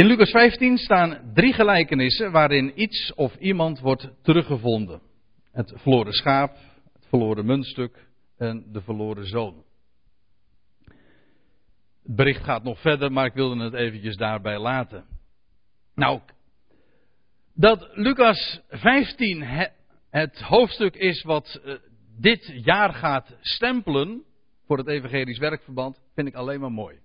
In Lucas 15 staan drie gelijkenissen waarin iets of iemand wordt teruggevonden. Het verloren schaap, het verloren muntstuk en de verloren zoon. Het bericht gaat nog verder, maar ik wilde het eventjes daarbij laten. Nou, dat Lucas 15 het hoofdstuk is wat eh, dit jaar gaat stempelen voor het evangelisch werkverband, vind ik alleen maar mooi.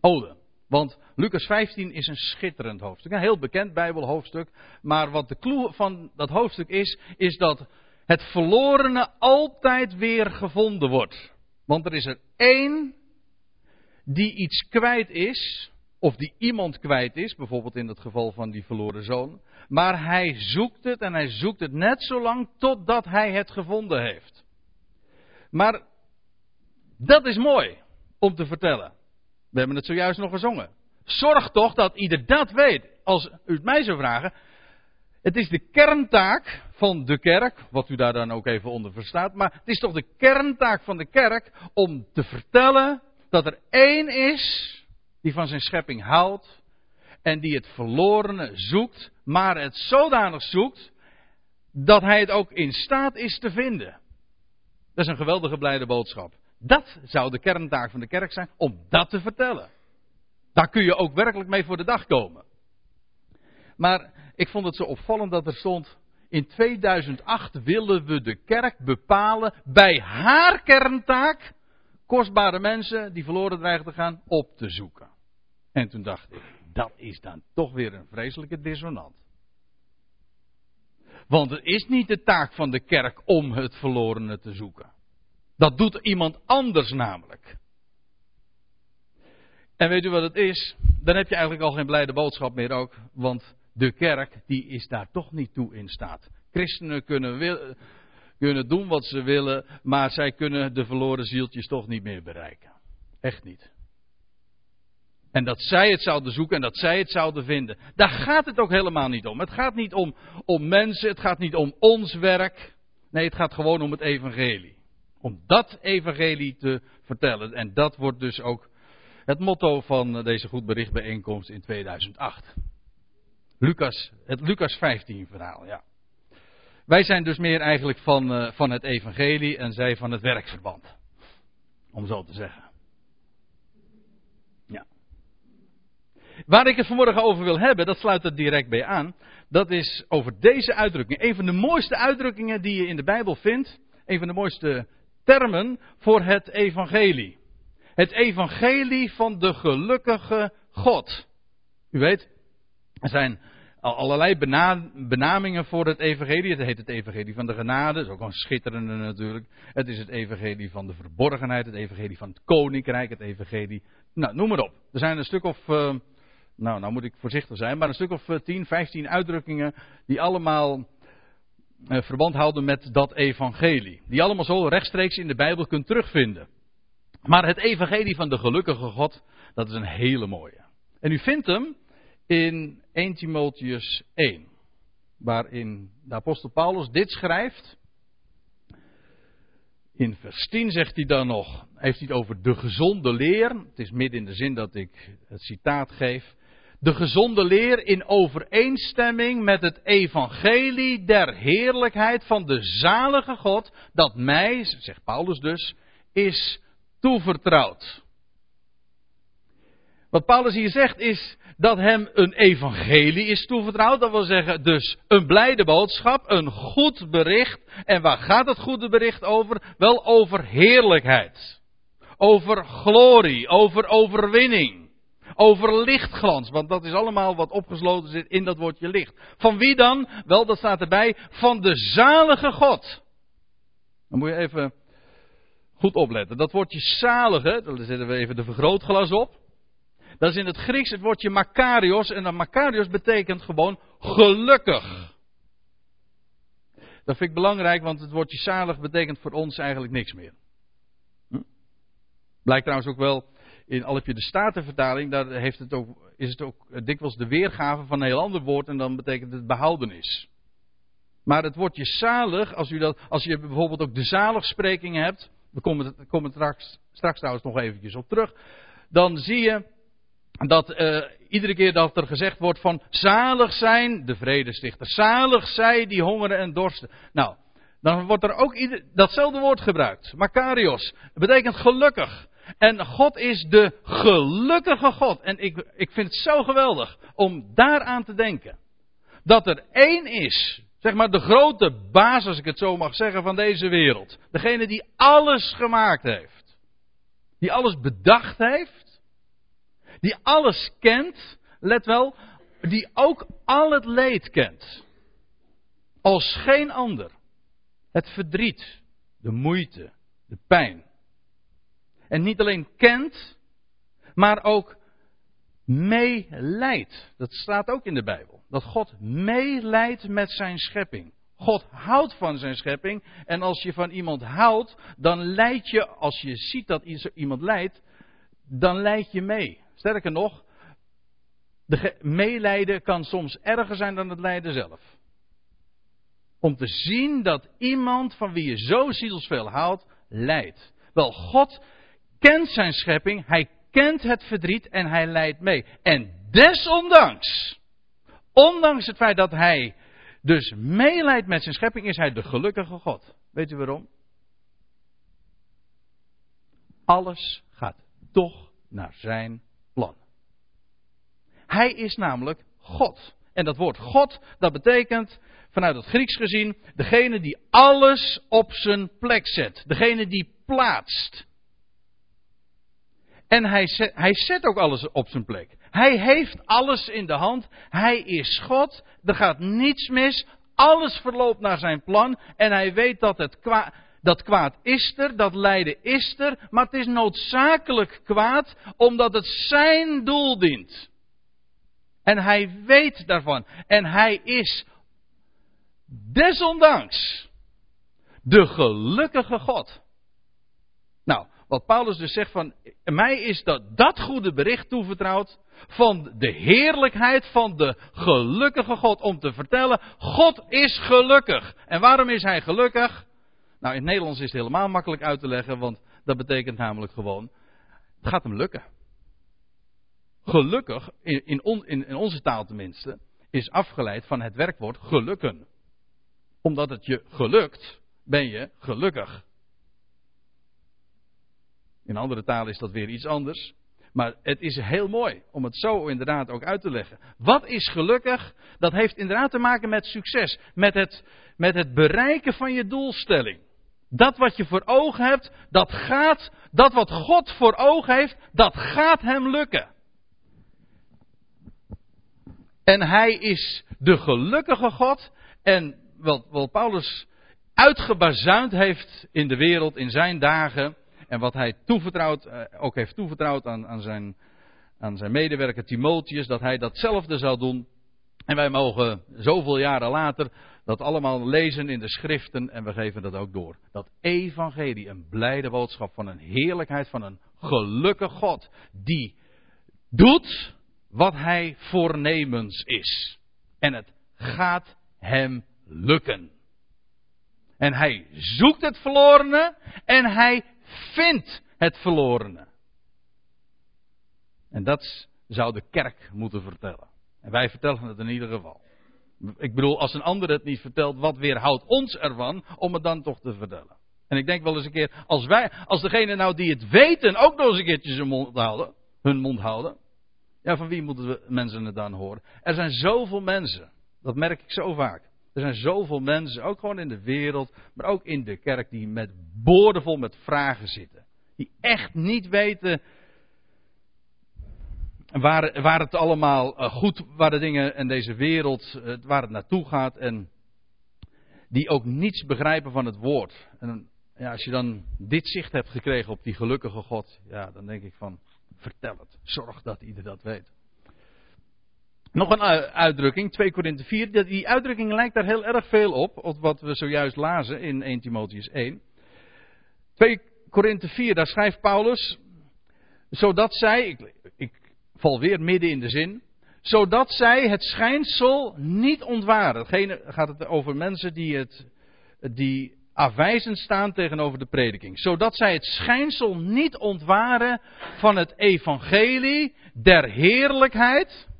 Ode. Want Lucas 15 is een schitterend hoofdstuk. Een heel bekend Bijbelhoofdstuk. Maar wat de clue van dat hoofdstuk is, is dat het verlorene altijd weer gevonden wordt. Want er is er één die iets kwijt is, of die iemand kwijt is, bijvoorbeeld in het geval van die verloren zoon. Maar hij zoekt het en hij zoekt het net zo lang totdat hij het gevonden heeft. Maar dat is mooi om te vertellen. We hebben het zojuist nog gezongen. Zorg toch dat ieder dat weet. Als u het mij zou vragen. Het is de kerntaak van de kerk, wat u daar dan ook even onder verstaat. Maar het is toch de kerntaak van de kerk om te vertellen dat er één is die van zijn schepping houdt. En die het verlorene zoekt, maar het zodanig zoekt dat hij het ook in staat is te vinden. Dat is een geweldige blijde boodschap. Dat zou de kerntaak van de kerk zijn, om dat te vertellen. Daar kun je ook werkelijk mee voor de dag komen. Maar ik vond het zo opvallend dat er stond. In 2008 willen we de kerk bepalen bij haar kerntaak kostbare mensen die verloren dreigen te gaan op te zoeken. En toen dacht ik, dat is dan toch weer een vreselijke dissonant. Want het is niet de taak van de kerk om het verlorene te zoeken. Dat doet iemand anders namelijk. En weet u wat het is? Dan heb je eigenlijk al geen blijde boodschap meer ook. Want de kerk, die is daar toch niet toe in staat. Christenen kunnen, kunnen doen wat ze willen, maar zij kunnen de verloren zieltjes toch niet meer bereiken. Echt niet. En dat zij het zouden zoeken en dat zij het zouden vinden. Daar gaat het ook helemaal niet om. Het gaat niet om, om mensen, het gaat niet om ons werk. Nee, het gaat gewoon om het evangelie. Om dat evangelie te vertellen. En dat wordt dus ook het motto van deze goed bijeenkomst in 2008. Lucas, het Lucas 15 verhaal, ja. Wij zijn dus meer eigenlijk van, uh, van het evangelie en zij van het werkverband. Om zo te zeggen. Ja. Waar ik het vanmorgen over wil hebben, dat sluit er direct bij aan. Dat is over deze uitdrukking. Een van de mooiste uitdrukkingen die je in de Bijbel vindt. Een van de mooiste termen voor het evangelie. Het evangelie van de gelukkige God. U weet, er zijn allerlei benamingen voor het evangelie. Het heet het evangelie van de genade, dat is ook een schitterende natuurlijk. Het is het evangelie van de verborgenheid, het evangelie van het koninkrijk, het evangelie... Nou, noem maar op. Er zijn een stuk of... Uh, nou, nou moet ik voorzichtig zijn, maar een stuk of 10, eh, 15 uitdrukkingen die allemaal verband houden met dat evangelie. Die allemaal zo rechtstreeks in de Bijbel kunt terugvinden. Maar het evangelie van de gelukkige God, dat is een hele mooie. En u vindt hem in 1 Timotheus 1, waarin de apostel Paulus dit schrijft. In vers 10 zegt hij dan nog, heeft hij het over de gezonde leer. Het is midden in de zin dat ik het citaat geef. De gezonde leer in overeenstemming met het evangelie der heerlijkheid van de zalige God, dat mij, zegt Paulus dus, is toevertrouwd. Wat Paulus hier zegt is dat hem een evangelie is toevertrouwd. Dat wil zeggen dus een blijde boodschap, een goed bericht. En waar gaat het goede bericht over? Wel over heerlijkheid. Over glorie, over overwinning. Over lichtglans, want dat is allemaal wat opgesloten zit in dat woordje licht. Van wie dan? Wel, dat staat erbij, van de zalige God. Dan moet je even goed opletten. Dat woordje zalige, daar zetten we even de vergrootglas op. Dat is in het Grieks het woordje makarios. En dat makarios betekent gewoon gelukkig. Dat vind ik belangrijk, want het woordje zalig betekent voor ons eigenlijk niks meer. Hm? Blijkt trouwens ook wel in al je de Statenvertaling, daar heeft het ook, is het ook dikwijls de weergave van een heel ander woord en dan betekent het behoudenis. Maar het woordje zalig, als, u dat, als je bijvoorbeeld ook de zaligsprekingen hebt, we komen, komen straks, straks trouwens nog eventjes op terug, dan zie je dat uh, iedere keer dat er gezegd wordt van zalig zijn de vredestichters, zalig zij die hongeren en dorsten. Nou, dan wordt er ook ieder, datzelfde woord gebruikt. Makarios. Dat betekent gelukkig. En God is de gelukkige God. En ik, ik vind het zo geweldig om daaraan te denken. Dat er één is, zeg maar de grote baas, als ik het zo mag zeggen, van deze wereld. Degene die alles gemaakt heeft. Die alles bedacht heeft. Die alles kent. Let wel, die ook al het leed kent. Als geen ander. Het verdriet, de moeite, de pijn. En niet alleen kent, maar ook meeleidt. Dat staat ook in de Bijbel. Dat God meeleidt met zijn schepping. God houdt van zijn schepping. En als je van iemand houdt, dan leid je, als je ziet dat iemand leidt, dan leid je mee. Sterker nog, de meelijden kan soms erger zijn dan het lijden zelf. Om te zien dat iemand van wie je zo zielsveel houdt, lijdt. Wel, God kent zijn schepping, hij kent het verdriet en hij lijdt mee. En desondanks, ondanks het feit dat hij dus meeleidt met zijn schepping, is hij de gelukkige God. Weet u waarom? Alles gaat toch naar zijn plan. Hij is namelijk God. En dat woord God, dat betekent vanuit het Grieks gezien, degene die alles op zijn plek zet. Degene die plaatst. En hij zet, hij zet ook alles op zijn plek. Hij heeft alles in de hand. Hij is God. Er gaat niets mis. Alles verloopt naar zijn plan. En hij weet dat het kwaad, dat kwaad is er, dat lijden is er. Maar het is noodzakelijk kwaad omdat het zijn doel dient. En hij weet daarvan. En hij is Desondanks de gelukkige God. Nou, wat Paulus dus zegt van, mij is dat, dat goede bericht toevertrouwd van de heerlijkheid van de gelukkige God om te vertellen, God is gelukkig. En waarom is hij gelukkig? Nou, in het Nederlands is het helemaal makkelijk uit te leggen, want dat betekent namelijk gewoon, het gaat hem lukken. Gelukkig, in, in, in onze taal tenminste, is afgeleid van het werkwoord gelukken omdat het je gelukt, ben je gelukkig. In andere talen is dat weer iets anders. Maar het is heel mooi om het zo inderdaad ook uit te leggen. Wat is gelukkig? Dat heeft inderdaad te maken met succes. Met het, met het bereiken van je doelstelling. Dat wat je voor ogen hebt, dat gaat, dat wat God voor ogen heeft, dat gaat hem lukken. En hij is de gelukkige God. En wat, wat Paulus uitgebazuind heeft in de wereld in zijn dagen. En wat hij toevertrouwd, eh, ook heeft toevertrouwd aan, aan, zijn, aan zijn medewerker Timotheus, dat hij datzelfde zou doen. En wij mogen zoveel jaren later dat allemaal lezen in de schriften en we geven dat ook door. Dat evangelie, een blijde boodschap van een heerlijkheid, van een gelukkig God, die doet wat hij voornemens is. En het gaat hem lukken. En hij zoekt het verlorene en hij vindt het verlorene. En dat zou de kerk moeten vertellen. En wij vertellen het in ieder geval. Ik bedoel, als een ander het niet vertelt, wat weerhoudt ons ervan om het dan toch te vertellen? En ik denk wel eens een keer, als wij, als degene nou die het weten ook nog eens een keertje mond houden, hun mond houden. Ja, van wie moeten we mensen het dan horen? Er zijn zoveel mensen. Dat merk ik zo vaak. Er zijn zoveel mensen, ook gewoon in de wereld, maar ook in de kerk, die met boordevol met vragen zitten. Die echt niet weten waar, waar het allemaal eh, goed, waar de dingen in deze wereld, eh, waar het naartoe gaat. En die ook niets begrijpen van het woord. En ja, als je dan dit zicht hebt gekregen op die gelukkige God, ja, dan denk ik van, vertel het. Zorg dat ieder dat weet. Nog een uitdrukking, 2 Korinthe 4. Die uitdrukking lijkt daar heel erg veel op, op wat we zojuist lazen in 1 Timotheus 1. 2 Korinthe 4, daar schrijft Paulus, zodat zij, ik, ik val weer midden in de zin, zodat zij het schijnsel niet ontwaren. Hetgene gaat het over mensen die, het, die afwijzend staan tegenover de prediking. Zodat zij het schijnsel niet ontwaren van het evangelie der heerlijkheid.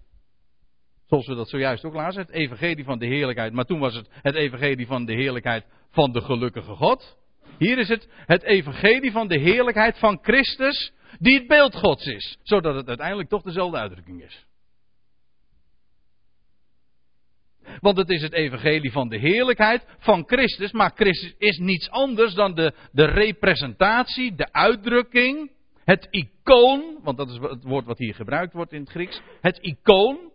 Zoals we dat zojuist ook lazen, het evangelie van de heerlijkheid. Maar toen was het het evangelie van de heerlijkheid van de gelukkige God. Hier is het het evangelie van de heerlijkheid van Christus, die het beeld Gods is. Zodat het uiteindelijk toch dezelfde uitdrukking is. Want het is het evangelie van de heerlijkheid van Christus. Maar Christus is niets anders dan de, de representatie, de uitdrukking, het icoon. Want dat is het woord wat hier gebruikt wordt in het Grieks. Het icoon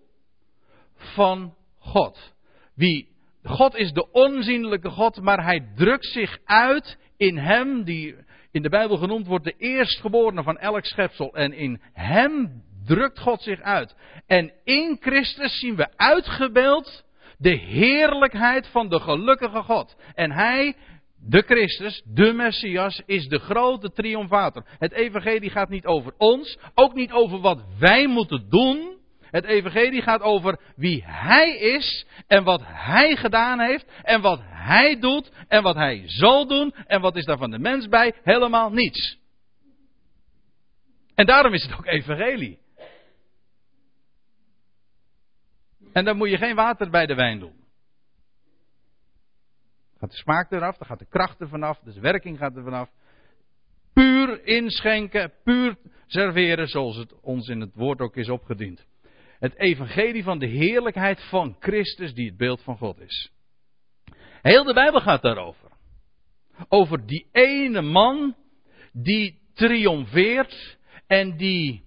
van God. Wie, God is de onzienlijke God, maar hij drukt zich uit in hem, die in de Bijbel genoemd wordt de eerstgeborene van elk schepsel. En in hem drukt God zich uit. En in Christus zien we uitgebeeld de heerlijkheid van de gelukkige God. En hij, de Christus, de Messias, is de grote triomfator. Het evangelie gaat niet over ons, ook niet over wat wij moeten doen. Het evangelie gaat over wie hij is en wat hij gedaan heeft en wat hij doet en wat hij zal doen en wat is daar van de mens bij? Helemaal niets. En daarom is het ook evangelie. En dan moet je geen water bij de wijn doen. Gaat de smaak eraf, dan gaat de kracht er vanaf, dus de werking gaat er vanaf. Puur inschenken, puur serveren zoals het ons in het woord ook is opgediend. Het evangelie van de heerlijkheid van Christus die het beeld van God is. Heel de Bijbel gaat daarover. Over die ene man die triomfeert en die,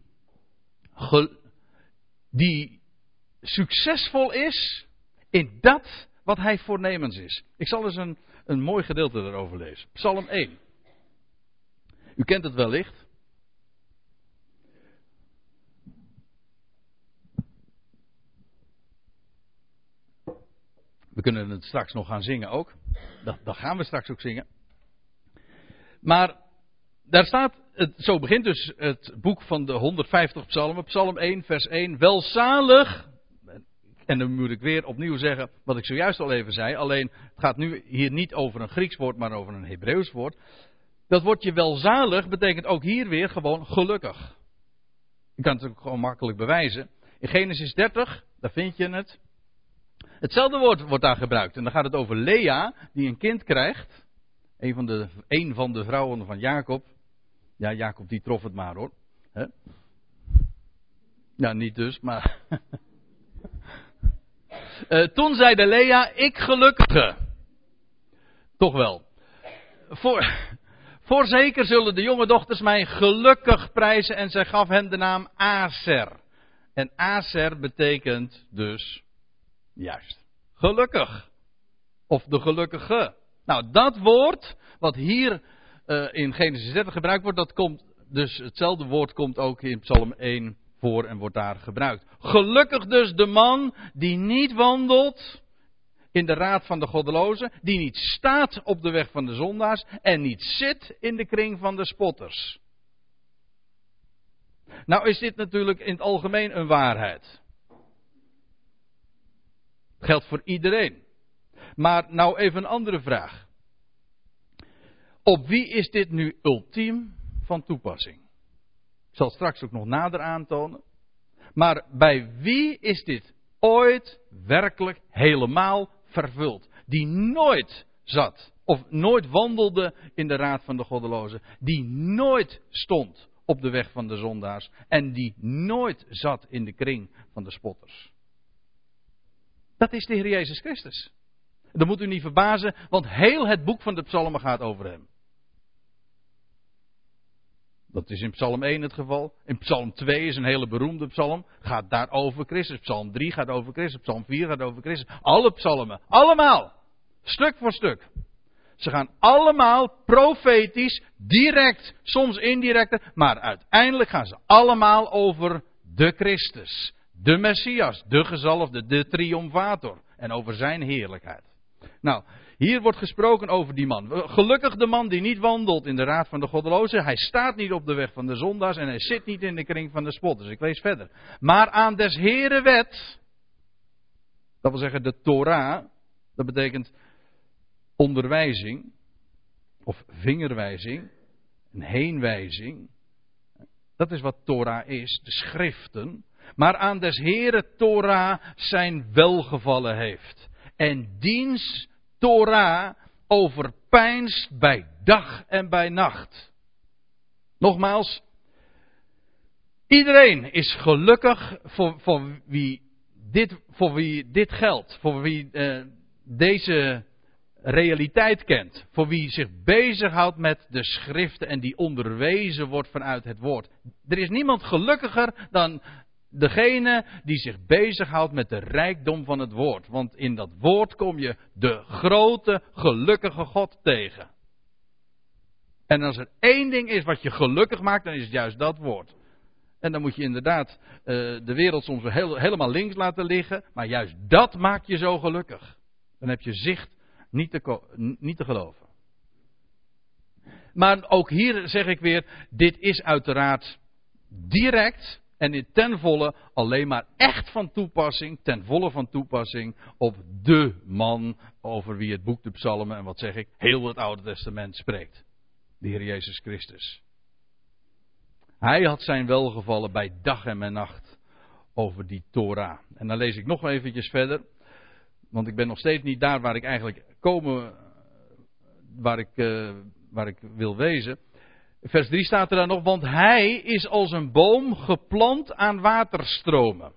die succesvol is in dat wat hij voornemens is. Ik zal eens een, een mooi gedeelte erover lezen. Psalm 1. U kent het wellicht. We kunnen het straks nog gaan zingen ook. Dat, dat gaan we straks ook zingen. Maar daar staat, het, zo begint dus het boek van de 150 psalmen. Psalm 1, vers 1. Welzalig en dan moet ik weer opnieuw zeggen wat ik zojuist al even zei. Alleen het gaat nu hier niet over een Grieks woord, maar over een Hebreeuws woord. Dat woordje welzalig betekent ook hier weer gewoon gelukkig. Je kan het ook gewoon makkelijk bewijzen. In Genesis 30, daar vind je het. Hetzelfde woord wordt daar gebruikt. En dan gaat het over Lea, die een kind krijgt. Een van de, van de vrouwen van Jacob. Ja, Jacob die trof het maar hoor. He? Ja, niet dus, maar. Uh, toen zeide Lea, ik gelukkige. Toch wel. Voor, voorzeker zullen de jonge dochters mij gelukkig prijzen en zij gaf hen de naam Aser. En Aser betekent dus, juist, gelukkig. Of de gelukkige. Nou, dat woord, wat hier uh, in Genesis 30 gebruikt wordt, dat komt, dus hetzelfde woord komt ook in Psalm 1 voor en wordt daar gebruikt. Gelukkig dus de man die niet wandelt in de raad van de goddelozen, die niet staat op de weg van de zondaars en niet zit in de kring van de spotters. Nou is dit natuurlijk in het algemeen een waarheid. Geldt voor iedereen. Maar nou even een andere vraag. Op wie is dit nu ultiem van toepassing? Ik zal straks ook nog nader aantonen. Maar bij wie is dit ooit werkelijk helemaal vervuld? Die nooit zat, of nooit wandelde in de raad van de goddelozen. Die nooit stond op de weg van de zondaars. En die nooit zat in de kring van de spotters. Dat is de Heer Jezus Christus. Dat moet u niet verbazen, want heel het boek van de psalmen gaat over hem. Dat is in Psalm 1 het geval. In Psalm 2 is een hele beroemde psalm. Gaat daar over Christus. Psalm 3 gaat over Christus. Psalm 4 gaat over Christus. Alle psalmen. Allemaal. Stuk voor stuk. Ze gaan allemaal profetisch, direct, soms indirect, maar uiteindelijk gaan ze allemaal over de Christus. De Messias, de gezalfde, de triomfator. En over zijn heerlijkheid. Nou, hier wordt gesproken over die man. Gelukkig de man die niet wandelt in de raad van de goddelozen. Hij staat niet op de weg van de zondaars en hij zit niet in de kring van de spotters. Ik lees verder. Maar aan des Heren wet, dat wil zeggen de Torah, dat betekent onderwijzing. of vingerwijzing, een heenwijzing. Dat is wat Torah is, de schriften. Maar aan des Heere Torah zijn welgevallen heeft. En diens Torah overpijnst bij dag en bij nacht. Nogmaals, iedereen is gelukkig voor, voor, wie, dit, voor wie dit geldt, voor wie uh, deze realiteit kent. Voor wie zich bezighoudt met de schriften en die onderwezen wordt vanuit het woord. Er is niemand gelukkiger dan degene die zich bezighoudt met de rijkdom van het woord. Want in dat woord kom je de grote, gelukkige God tegen. En als er één ding is wat je gelukkig maakt, dan is het juist dat woord. En dan moet je inderdaad uh, de wereld soms heel, helemaal links laten liggen. Maar juist dat maakt je zo gelukkig. Dan heb je zicht niet te, niet te geloven. Maar ook hier zeg ik weer, dit is uiteraard direct en ten volle alleen maar echt van toepassing, ten volle van toepassing op de man over wie het boek de Psalmen en wat zeg ik, heel het Oude Testament spreekt. De Heer Jezus Christus. Hij had zijn welgevallen bij dag en bij nacht over die Torah. En dan lees ik nog eventjes verder. Want ik ben nog steeds niet daar waar ik eigenlijk komen, waar ik, uh, waar ik wil wezen. Vers 3 staat er dan nog, want hij is als een boom geplant aan waterstromen.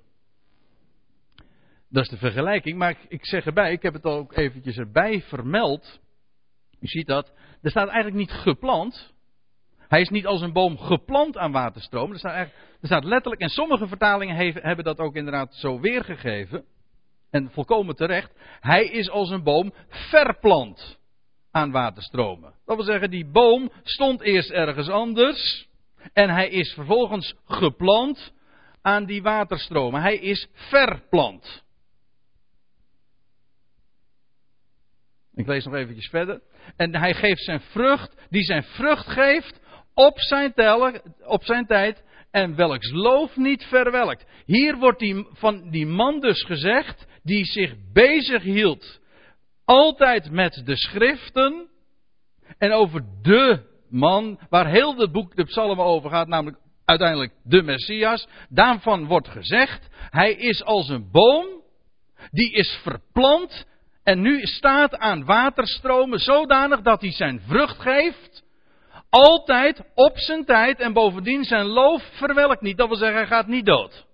Dat is de vergelijking, maar ik, zeg erbij, ik heb het ook eventjes erbij vermeld. U ziet dat, er staat eigenlijk niet geplant. Hij is niet als een boom geplant aan waterstromen. Er staat, er staat letterlijk, en sommige vertalingen hebben dat ook inderdaad zo weergegeven. En volkomen terecht. Hij is als een boom verplant aan waterstromen. Dat wil zeggen, die boom stond eerst ergens anders. En hij is vervolgens geplant aan die waterstromen. Hij is verplant. Ik lees nog eventjes verder. En hij geeft zijn vrucht, die zijn vrucht geeft op zijn, tel, op zijn tijd en welks loof niet verwelkt. Hier wordt die, van die man dus gezegd, die zich bezig hield, altijd met de schriften, en over de man, waar heel het boek de psalmen over gaat, namelijk uiteindelijk de Messias, daarvan wordt gezegd, hij is als een boom, die is verplant, en nu staat aan waterstromen zodanig dat hij zijn vrucht geeft, altijd op zijn tijd en bovendien zijn loof verwelkt niet. Dat wil zeggen, hij gaat niet dood.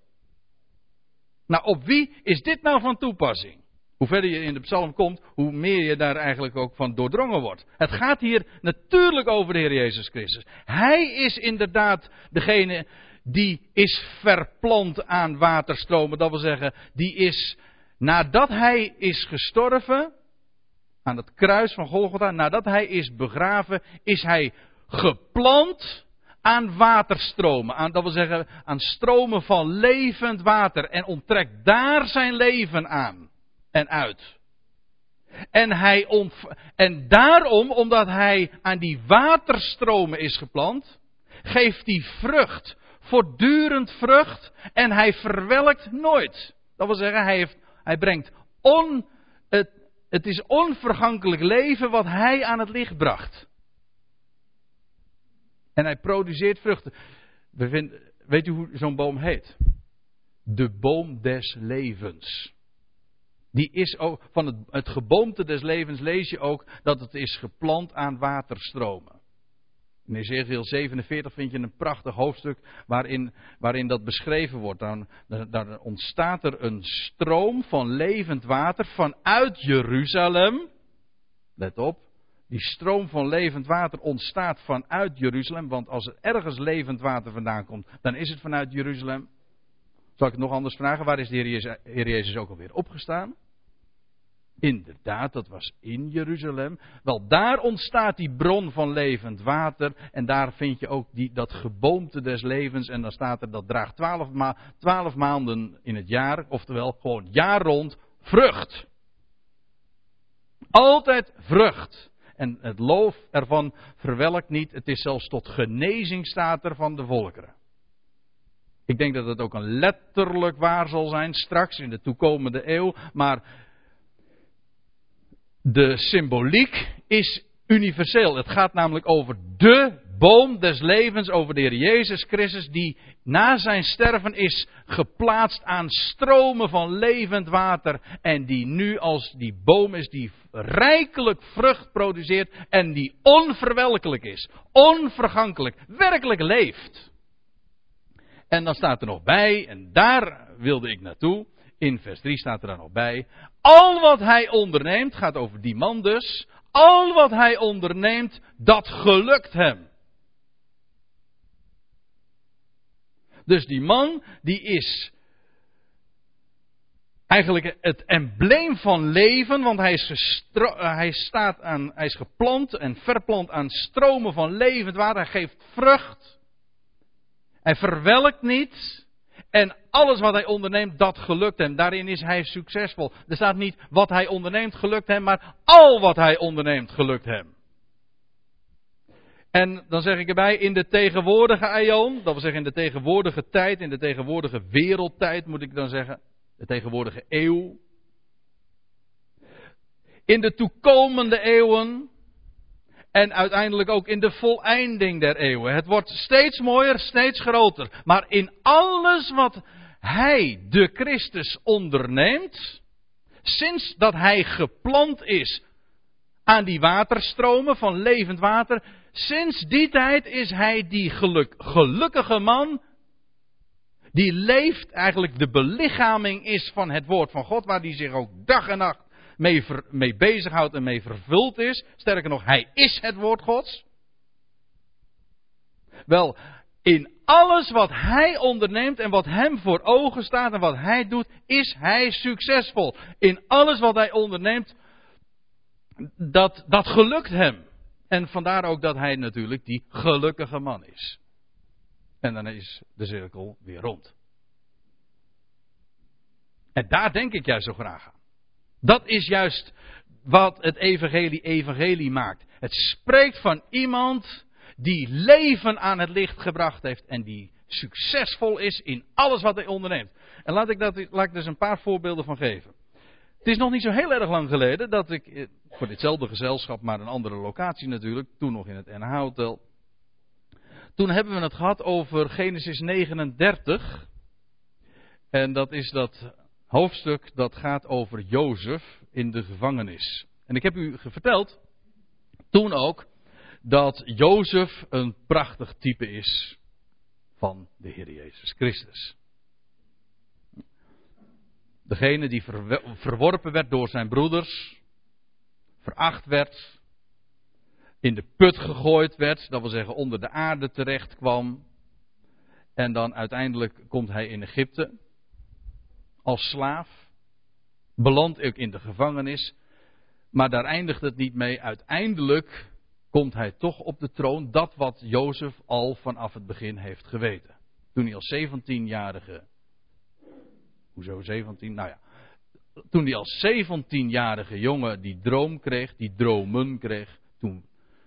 Nou, op wie is dit nou van toepassing? Hoe verder je in de psalm komt, hoe meer je daar eigenlijk ook van doordrongen wordt. Het gaat hier natuurlijk over de Heer Jezus Christus. Hij is inderdaad degene die is verplant aan waterstromen. Dat wil zeggen, die is nadat hij is gestorven, aan het kruis van Golgotha, nadat hij is begraven, is hij geplant aan waterstromen. Aan, dat wil zeggen, aan stromen van levend water. En onttrekt daar zijn leven aan en uit. En, hij en daarom, omdat hij aan die waterstromen is geplant, geeft hij vrucht. Voortdurend vrucht. En hij verwelkt nooit. Dat wil zeggen, hij, heeft, hij brengt on, het, het is onvergankelijk leven wat hij aan het licht bracht. En hij produceert vruchten. We weet u hoe zo'n boom heet? De boom des levens. Die is ook, van het, geboomte des levens lees je ook dat het is geplant aan waterstromen. In Ezekiel 47 vind je een prachtig hoofdstuk waarin, waarin dat beschreven wordt. Dan, daar ontstaat er een stroom van levend water vanuit Jeruzalem. Let op, die stroom van levend water ontstaat vanuit Jeruzalem. Want als er ergens levend water vandaan komt, dan is het vanuit Jeruzalem. Zal ik het nog anders vragen? Waar is de Heer Jezus, ook alweer opgestaan? Inderdaad, dat was in Jeruzalem. Wel, daar ontstaat die bron van levend water. En daar vind je ook die, dat geboomte des levens. En dan staat er dat draagt twaalf, twaalf maanden in het jaar. Oftewel, gewoon jaar rond vrucht. Altijd vrucht. En het loof ervan verwelkt niet. Het is zelfs tot genezing staat er van de volkeren. Ik denk dat het ook een letterlijk waar zal zijn straks in de toekomende eeuw. Maar de symboliek is universeel. Het gaat namelijk over de boom des levens, over de Heer Jezus Christus, die na zijn sterven is geplaatst aan stromen van levend water. En die nu als die boom is die rijkelijk vrucht produceert en die onverwelkelijk is, onvergankelijk, werkelijk leeft. En dan staat er nog bij, en daar wilde ik naartoe, in vers 3 staat er dan nog bij, al wat hij onderneemt, gaat over die man dus, al wat hij onderneemt, dat gelukt hem. Dus die man, die is eigenlijk het embleem van leven, want hij is, hij, staat aan, hij is geplant en verplant aan stromen van levend water. Hij geeft vrucht. Hij verwelkt niet. En alles wat hij onderneemt, dat gelukt hem. Daarin is hij succesvol. Er staat niet wat hij onderneemt gelukt hem, maar al wat hij onderneemt gelukt hem. En dan zeg ik erbij, in de tegenwoordige aion, dat wil zeggen in de tegenwoordige tijd, in de tegenwoordige wereldtijd moet ik dan zeggen, de tegenwoordige eeuw. In de toekomende eeuwen, en uiteindelijk ook in de voleinding der eeuwen. Het wordt steeds mooier, steeds groter. Maar in alles wat hij, de Christus, onderneemt, sinds dat hij geplant is aan die waterstromen van levend water, sinds die tijd is hij die geluk, gelukkige man, die leeft eigenlijk de belichaming is van het woord van God, waar die zich ook dag en nacht mee, ver, mee bezighoudt en mee vervuld is. Sterker nog, hij is het woord Gods. Wel, in alles wat hij onderneemt en wat hem voor ogen staat en wat hij doet, is hij succesvol. In alles wat hij onderneemt, dat, dat gelukt hem. En vandaar ook dat hij natuurlijk die gelukkige man is. En dan is de cirkel weer rond. En daar denk ik juist zo graag aan. Dat is juist wat het evangelie evangelie maakt. Het spreekt van iemand die leven aan het licht gebracht heeft en die succesvol is in alles wat hij onderneemt. En laat ik, dat, laat ik dus een paar voorbeelden van geven. Het is nog niet zo heel erg lang geleden dat ik, eh, voor ditzelfde gezelschap, maar een andere locatie natuurlijk, toen nog in het NH Hotel. Toen hebben we het gehad over Genesis 39. En dat is dat hoofdstuk dat gaat over Jozef in de gevangenis. En ik heb u verteld, toen ook, dat Jozef een prachtig type is van de Heer Jezus Christus. Degene die verworpen werd door zijn broeders, veracht werd, in de put gegooid werd, dat wil zeggen onder de aarde terecht kwam. En dan uiteindelijk komt hij in Egypte als slaaf. Belandt ook in de gevangenis. Maar daar eindigt het niet mee. Uiteindelijk komt hij toch op de troon. Dat wat Jozef al vanaf het begin heeft geweten. Toen hij als 17-jarige. Hoezo 17? Nou ja. Toen hij als 17-jarige jongen die droom kreeg, die dromen kreeg. Toen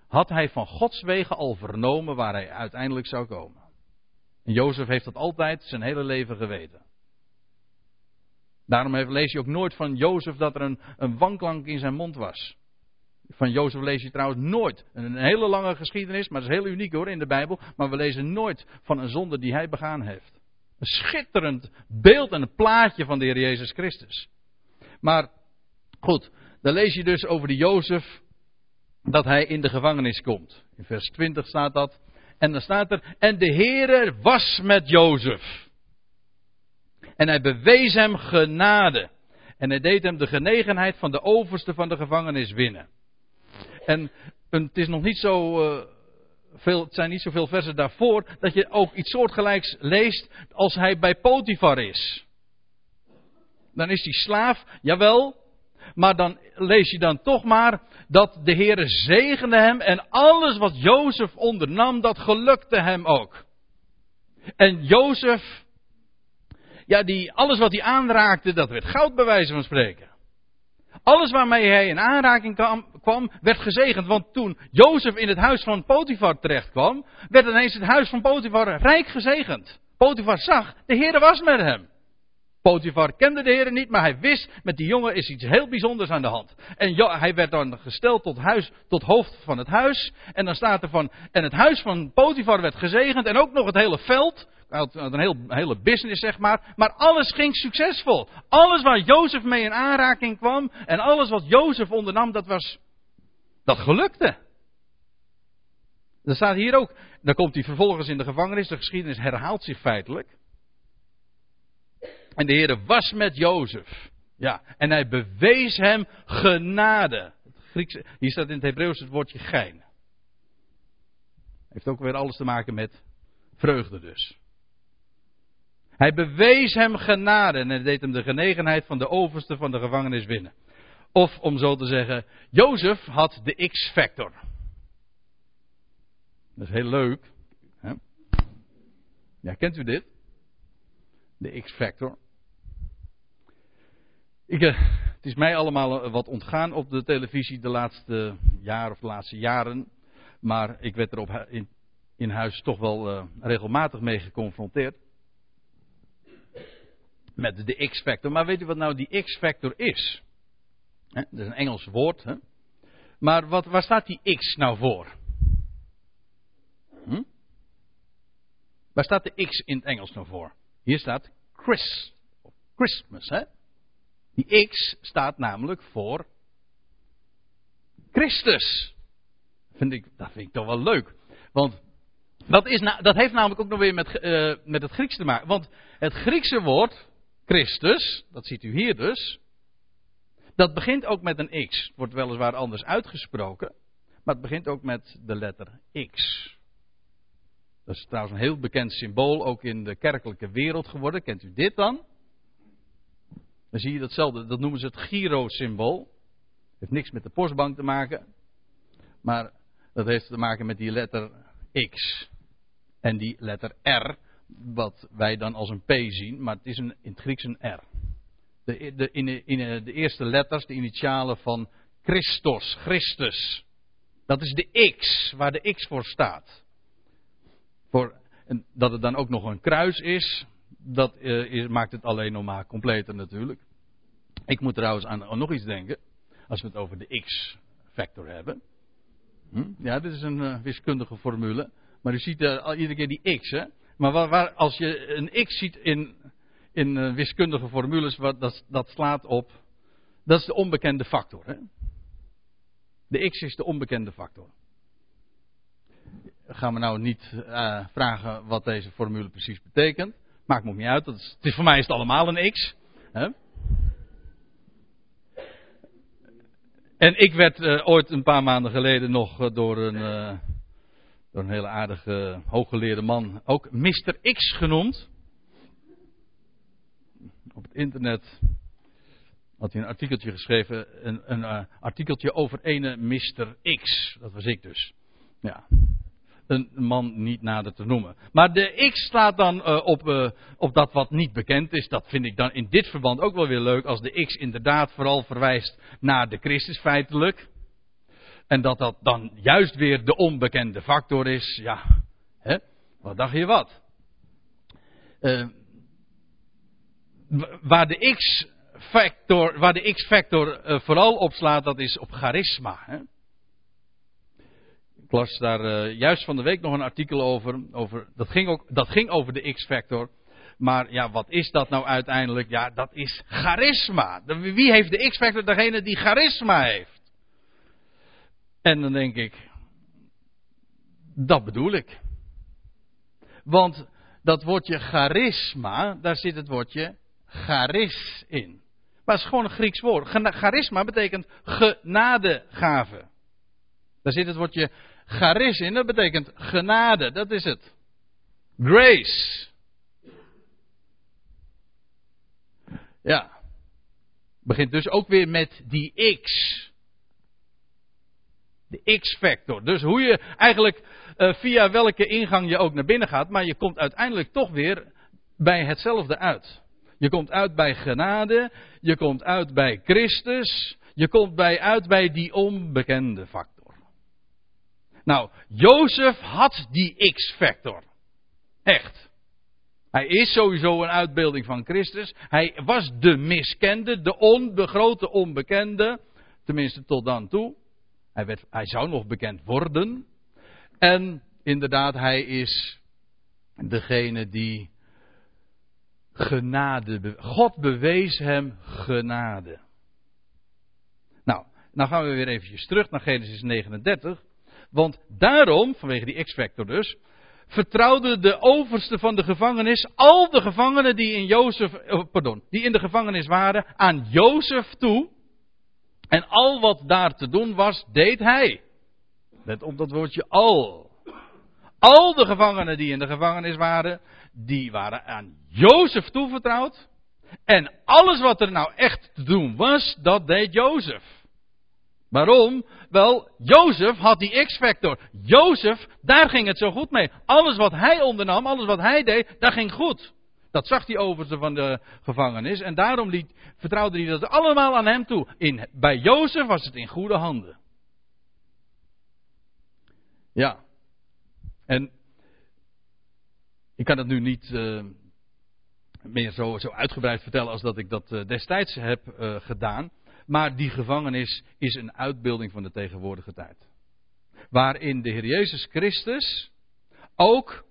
had hij van Gods wegen al vernomen waar hij uiteindelijk zou komen. En Jozef heeft dat altijd zijn hele leven geweten. Daarom lees je ook nooit van Jozef dat er een, wanklank in zijn mond was. Van Jozef lees je trouwens nooit. Een hele lange geschiedenis, maar dat is heel uniek hoor in de Bijbel. Maar we lezen nooit van een zonde die hij begaan heeft. Een schitterend beeld en een plaatje van de Heer Jezus Christus. Maar goed, dan lees je dus over die Jozef dat hij in de gevangenis komt. In vers 20 staat dat. En dan staat er, en de Heere was met Jozef. En hij bewees hem genade. En hij deed hem de genegenheid van de overste van de gevangenis winnen. En het is nog niet zo. Uh, veel, het zijn niet zoveel versen daarvoor. dat je ook iets soortgelijks leest. als hij bij Potifar is. Dan is hij slaaf, jawel. Maar dan lees je dan toch maar dat de Heere zegende hem. en alles wat Jozef ondernam, dat gelukte hem ook. En Jozef ja, die, alles wat hij aanraakte, dat werd goud bij wijze van spreken. Alles waarmee hij in aanraking kwam, werd gezegend. Want toen Jozef in het huis van Potifar terecht kwam, werd ineens het huis van Potifar rijk gezegend. Potifar zag, de Heer was met hem. Potifar kende de Heer niet, maar hij wist, met die jongen is iets heel bijzonders aan de hand. En hij werd dan gesteld tot, huis, tot hoofd van het huis. En dan staat er van, en het huis van Potifar werd gezegend en ook nog het hele veld. Een heel, hele business, zeg maar. Maar alles ging succesvol. Alles waar Jozef mee in aanraking kwam en alles wat Jozef ondernam, dat was, dat gelukte. Dat staat hier ook. Dan komt hij vervolgens in de gevangenis. De geschiedenis herhaalt zich feitelijk. En de Heer was met Jozef. Ja, en hij bewees hem genade. Het hier staat in het Hebreeuws het woordje gein. Heeft ook weer alles te maken met vreugde dus. Hij bewees hem genade en hij deed hem de genegenheid van de overste van de gevangenis winnen. Of om zo te zeggen, Jozef had de X-factor. Dat is heel leuk. Hè? Ja, kent u dit? De X-factor. Ik, uh, het is mij allemaal eh, wat ontgaan op de televisie de laatste jaar of de laatste jaren. Maar ik werd er op, in, in huis toch wel uh, regelmatig mee geconfronteerd. Met de X-factor. Maar weet u wat nou die X-factor is? Dat is een Engels woord. Maar wat, waar staat die X nou voor? Hm? Waar staat de X in het Engels nou voor? Hier staat Chris. Christmas, hè? Die X staat namelijk voor Christus. Vind ik, dat vind ik toch wel leuk. Want dat, is dat heeft namelijk ook nog weer met, uh, met het Grieks te maken. Want het Griekse woord, Christus, dat ziet u hier dus. Dat begint ook met een X. Wordt weliswaar anders uitgesproken. Maar het begint ook met de letter X. Dat is trouwens een heel bekend symbool, ook in de kerkelijke wereld geworden. Kent u dit dan? Dan zie je datzelfde, dat noemen ze het Giro-symbool. Heeft niks met de postbank te maken. Maar dat heeft te maken met die letter X. En die letter R, wat wij dan als een P zien, maar het is een, in het Grieks een R. De, de, in, in de eerste letters, de initialen van Christos, Christus. Dat is de X, waar de X voor staat. Voor, en dat het dan ook nog een kruis is, dat is, maakt het alleen nog maar completer natuurlijk. Ik moet trouwens aan, nog iets denken, als we het over de x-factor hebben. Hm? Ja, dit is een uh, wiskundige formule. Maar u ziet uh, iedere keer die x, hè. Maar waar, als je een x ziet in, in wiskundige formules, wat, dat, dat slaat op. Dat is de onbekende factor, hè. De x is de onbekende factor gaan we nou niet uh, vragen wat deze formule precies betekent. Maakt me ook niet uit. Dat is, het is, voor mij is het allemaal een x. Hè? En ik werd uh, ooit een paar maanden geleden nog door, een, door een hele aardige hooggeleerde man ook Mr. X genoemd. Op het internet had hij een artikeltje geschreven, een, een artikeltje over ene Mr. X. Dat was ik dus. Ja, een man niet nader te noemen. Maar de X slaat dan uh, op, uh, op dat wat niet bekend is. Dat vind ik dan in dit verband ook wel weer leuk. Als de X inderdaad vooral verwijst naar de Christus feitelijk. En dat dat dan juist weer de onbekende factor is. Ja, hè? wat dacht je wat? Uh, waar de X-factor, waar de X-factor vooral op slaat, dat is op charisma. Hè? Ik las daar uh, juist van de week nog een artikel over. over dat, ging ook, dat ging over de X-factor. Maar ja, wat is dat nou uiteindelijk? Ja, dat is charisma. Wie heeft de X-factor? Degene die charisma heeft. En dan denk ik, dat bedoel ik. Want dat woordje charisma, daar zit het woordje charis in. Maar het is gewoon een Grieks woord. Charisma betekent genadegave. Daar zit het woordje charis in, dat betekent genade, dat is het. Grace. Ja. Begint dus ook weer met die X. De X-factor. Dus hoe je eigenlijk uh, via welke ingang je ook naar binnen gaat, maar je komt uiteindelijk toch weer bij hetzelfde uit. Je komt uit bij genade, je komt uit bij Christus, je komt bij uit bij die onbekende factor. Nou, Jozef had die X-factor. Echt. Hij is sowieso een uitbeelding van Christus. Hij was de miskende, de onbegrote onbekende. Tenminste tot dan toe. Hij, werd, hij zou nog bekend worden. En inderdaad, hij is degene die genade. God bewees hem genade. Nou, dan gaan we weer eventjes terug naar Genesis 39. Want daarom, vanwege die X-factor dus, vertrouwde de overste van de gevangenis al de gevangenen die in, Jozef, oh, pardon, die in de gevangenis waren aan Jozef toe. En al wat daar te doen was, deed hij. Let op dat woordje al. Al de gevangenen die in de gevangenis waren, die waren aan Jozef toevertrouwd. En alles wat er nou echt te doen was, dat deed Jozef. Waarom? Wel, Jozef had die X-factor. Jozef, daar ging het zo goed mee. Alles wat hij ondernam, alles wat hij deed, dat ging goed. Dat zag die overste van de gevangenis. En daarom liet, vertrouwde hij dat allemaal aan hem toe. In, bij Jozef was het in goede handen. Ja. En ik kan het nu niet uh, meer zo, zo, uitgebreid vertellen als dat ik dat uh, destijds heb uh, gedaan. Maar die gevangenis is een uitbeelding van de tegenwoordige tijd. Waarin de Heer Jezus Christus ook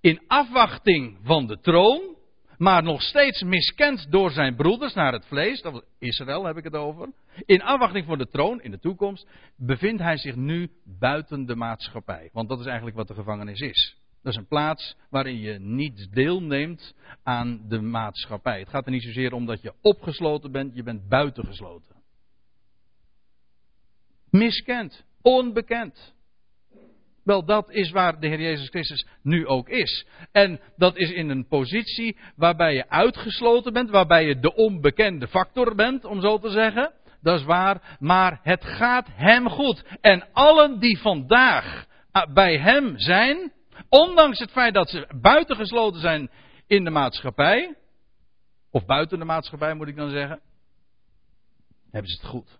in afwachting van de troon, maar nog steeds miskend door zijn broeders naar het vlees, dat Israël heb ik het over, in afwachting van de troon in de toekomst, bevindt hij zich nu buiten de maatschappij. Want dat is eigenlijk wat de gevangenis is. Dat is een plaats waarin je niet deelneemt aan de maatschappij. Het gaat er niet zozeer om dat je opgesloten bent, je bent buitengesloten. Miskend, onbekend. Wel, dat is waar de Heer Jezus Christus nu ook is. En dat is in een positie waarbij je uitgesloten bent, waarbij je de onbekende factor bent, om zo te zeggen. Dat is waar, maar het gaat Hem goed. En allen die vandaag bij Hem zijn, Ondanks het feit dat ze buitengesloten zijn in de maatschappij, of buiten de maatschappij moet ik dan zeggen, hebben ze het goed.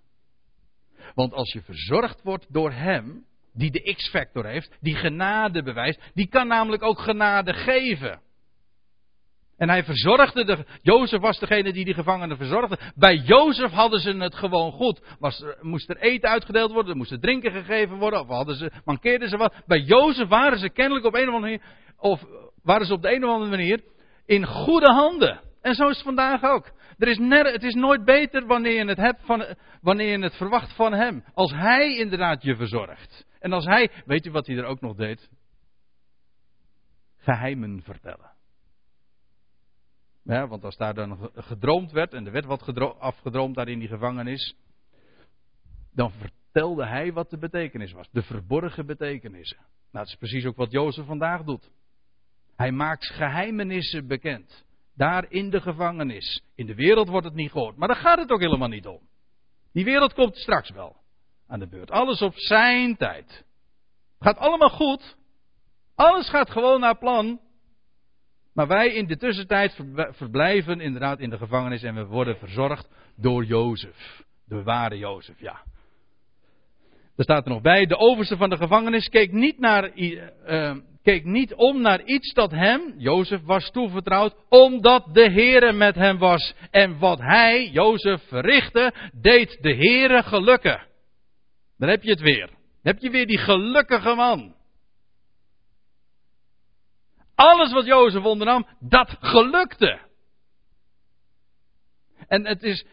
Want als je verzorgd wordt door Hem, die de X-factor heeft, die genade bewijst, die kan namelijk ook genade geven. En hij verzorgde de. Jozef was degene die die gevangenen verzorgde. Bij Jozef hadden ze het gewoon goed. Was moest er eten uitgedeeld worden, er moest er drinken gegeven worden, of hadden ze, mankeerden ze wat. Bij Jozef waren ze kennelijk op een of andere manier, of waren ze op de een of andere manier, in goede handen. En zo is het vandaag ook. Er is het is nooit beter wanneer je het hebt van, wanneer je het verwacht van hem. Als hij inderdaad je verzorgt. En als hij, weet u wat hij er ook nog deed? Geheimen vertellen. Ja, want als daar dan gedroomd werd, en er werd wat afgedroomd daar in die gevangenis, dan vertelde hij wat de betekenis was. De verborgen betekenissen. Nou, dat is precies ook wat Jozef vandaag doet. Hij maakt geheimenissen bekend. Daar in de gevangenis. In de wereld wordt het niet gehoord. Maar daar gaat het ook helemaal niet om. Die wereld komt straks wel aan de beurt. Alles op zijn tijd. Gaat allemaal goed. Alles gaat gewoon naar plan. Maar wij in de tussentijd verblijven inderdaad in de gevangenis en we worden verzorgd door Jozef. De ware Jozef, ja. Er staat er nog bij, de overste van de gevangenis keek niet, naar, uh, keek niet om naar iets dat hem, Jozef, was toevertrouwd, omdat de Heere met hem was. En wat hij, Jozef, verrichtte, deed de Heere gelukken. Dan heb je het weer. Dan heb je weer die gelukkige man. Alles wat Jozef ondernam, dat gelukte. En het is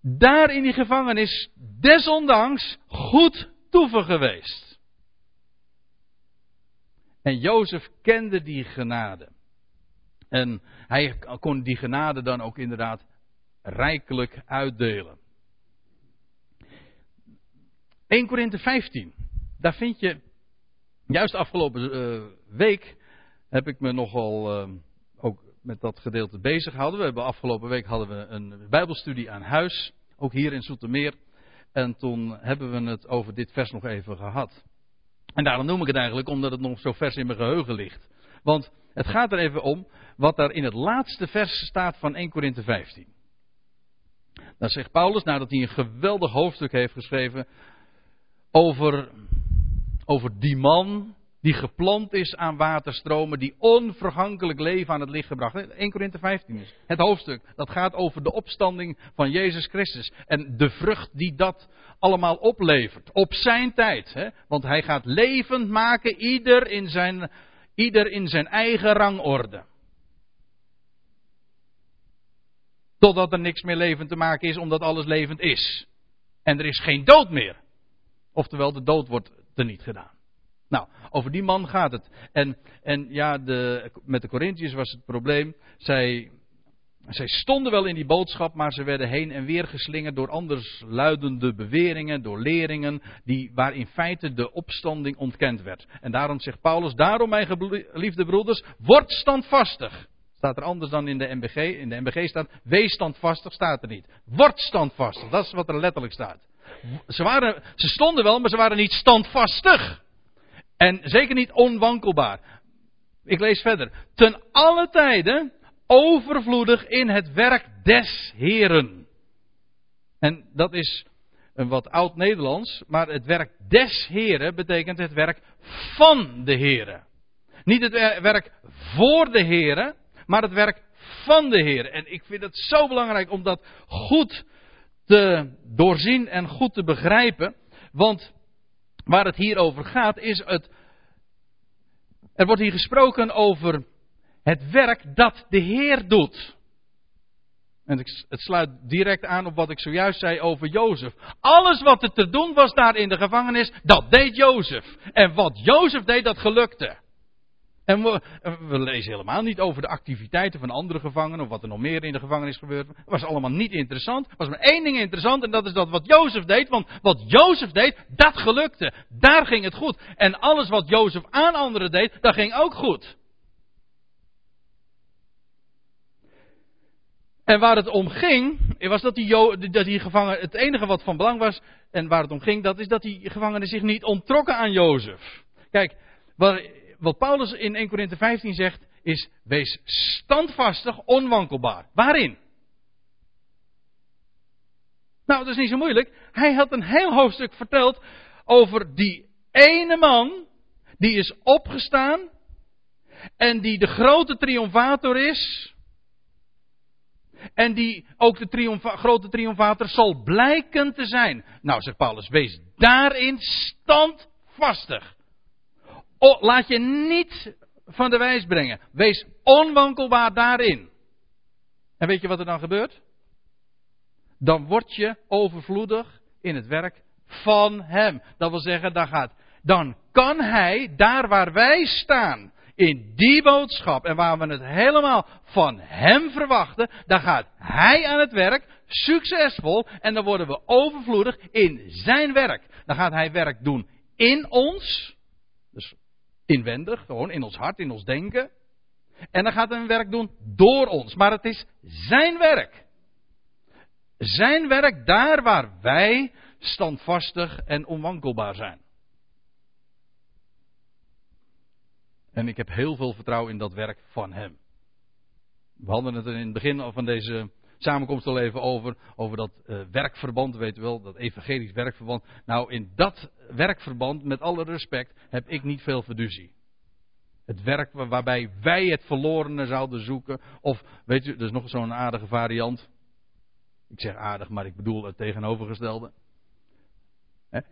daar in die gevangenis desondanks goed toeven geweest. En Jozef kende die genade. En hij kon die genade dan ook inderdaad rijkelijk uitdelen. 1 Korinthe 15. Daar vind je juist afgelopen uh, week heb ik me nogal uh, ook met dat gedeelte bezig gehouden. We hebben afgelopen week hadden we een Bijbelstudie aan huis, ook hier in Soetermeer. En toen hebben we het over dit vers nog even gehad. En daarom noem ik het eigenlijk omdat het nog zo vers in mijn geheugen ligt. Want het gaat er even om wat daar in het laatste vers staat van 1 Korinthe 15. Dan zegt Paulus, nadat hij een geweldig hoofdstuk heeft geschreven over, over die man die geplant is aan waterstromen, die onvergankelijk leven aan het licht gebracht. 1 Korinthe 15 is het hoofdstuk. Dat gaat over de opstanding van Jezus Christus. En de vrucht die dat allemaal oplevert. Op zijn tijd. Hè? Want hij gaat levend maken, ieder in, zijn, ieder in zijn eigen rangorde. Totdat er niks meer levend te maken is, omdat alles levend is. En er is geen dood meer. Oftewel, de dood wordt teniet gedaan. Nou, over die man gaat het. En, en ja, de, met de Corinthiërs was het probleem. Zij, zij stonden wel in die boodschap, maar ze werden heen en weer geslingerd door anders luidende beweringen, door leringen, die, waar in feite de opstanding ontkend werd. En daarom zegt Paulus, daarom mijn geliefde broeders, word standvastig. Staat er anders dan in de MBG. In de MBG staat, wees standvastig, staat er niet. Word standvastig, dat is wat er letterlijk staat. Ze, waren, ze stonden wel, maar ze waren niet standvastig. En zeker niet onwankelbaar. Ik lees verder. Ten alle tijden overvloedig in het werk des Heren. En dat is een wat oud Nederlands, maar het werk des Heren betekent het werk van de Heren. Niet het werk voor de Heren, maar het werk van de Heer. En ik vind het zo belangrijk om dat goed te doorzien en goed te begrijpen. Want waar het hier over gaat is het. Er wordt hier gesproken over het werk dat de Heer doet. En het sluit direct aan op wat ik zojuist zei over Jozef. Alles wat er te doen was daar in de gevangenis, dat deed Jozef. En wat Jozef deed, dat gelukte. En we, lezen helemaal niet over de activiteiten van andere gevangenen of wat er nog meer in de gevangenis gebeurt. Was allemaal niet interessant. Er was maar één ding interessant en dat is dat wat Jozef deed. Want wat Jozef deed, dat gelukte. Daar ging het goed. En alles wat Jozef aan anderen deed, dat ging ook goed. En waar het om ging, was dat die, die gevangenen, het enige wat van belang was, en waar het om ging, dat is dat die gevangenen zich niet onttrokken aan Jozef. Kijk, waar, wat Paulus in 1 Corinthië 15 zegt, is wees standvastig, onwankelbaar. Waarin? Nou, dat is niet zo moeilijk. Hij had een heel hoofdstuk verteld over die ene man die is opgestaan en die de grote triomfator is. En die ook de grote triomfator zal blijken te zijn. Nou, zegt Paulus, wees daarin standvastig laat je niet van de wijs brengen. Wees onwankelbaar daarin. En weet je wat er dan gebeurt? Dan word je overvloedig in het werk van Hem. Dat wil zeggen, dan, gaat, dan kan Hij, daar waar wij staan, in die boodschap en waar we het helemaal van Hem verwachten, dan gaat Hij aan het werk, succesvol, en dan worden we overvloedig in Zijn werk. Dan gaat Hij werk doen in ons, Inwendig, gewoon in ons hart, in ons denken. En dan gaat hij een werk doen door ons. Maar het is zijn werk. Zijn werk daar waar wij standvastig en onwankelbaar zijn. En ik heb heel veel vertrouwen in dat werk van hem. We hadden het in het begin van deze samenkomst al even over. Over dat uh, werkverband, weet u wel, dat evangelisch werkverband. Nou, in dat werkverband, met alle respect, heb ik niet veel fiducie. Het werk waarbij wij het verlorene zouden zoeken. Of, weet u, er is nog zo'n aardige variant. Ik zeg aardig, maar ik bedoel het tegenovergestelde.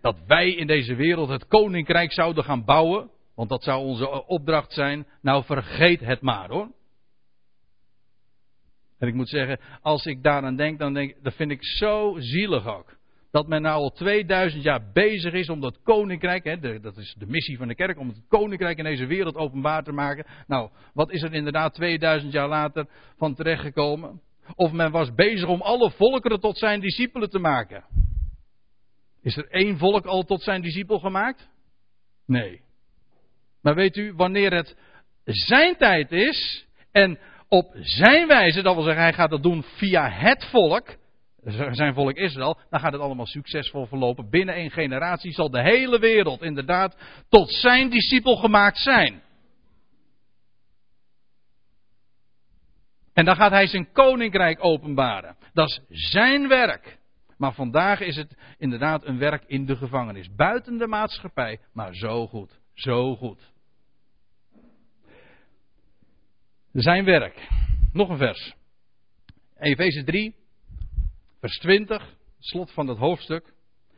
Dat wij in deze wereld het koninkrijk zouden gaan bouwen. Want dat zou onze opdracht zijn. Nou, vergeet het maar hoor. En ik moet zeggen, als ik daaraan denk, dan denk dat vind ik zo zielig ook. Dat men nou al 2000 jaar bezig is om dat koninkrijk, hè, dat is de missie van de kerk, om het koninkrijk in deze wereld openbaar te maken. Nou, wat is er inderdaad 2000 jaar later van terechtgekomen? Of men was bezig om alle volkeren tot zijn discipelen te maken. Is er één volk al tot zijn discipel gemaakt? Nee. Maar weet u, wanneer het zijn tijd is en op zijn wijze, dat wil zeggen, hij gaat dat doen via het volk, zijn volk Israël, dan gaat het allemaal succesvol verlopen. Binnen één generatie zal de hele wereld inderdaad tot zijn discipel gemaakt zijn. En dan gaat hij zijn koninkrijk openbaren. Dat is zijn werk. Maar vandaag is het inderdaad een werk in de gevangenis. Buiten de maatschappij, maar zo goed. Zo goed. Zijn werk. Nog een vers. Efeze 3, vers 20, slot van het hoofdstuk.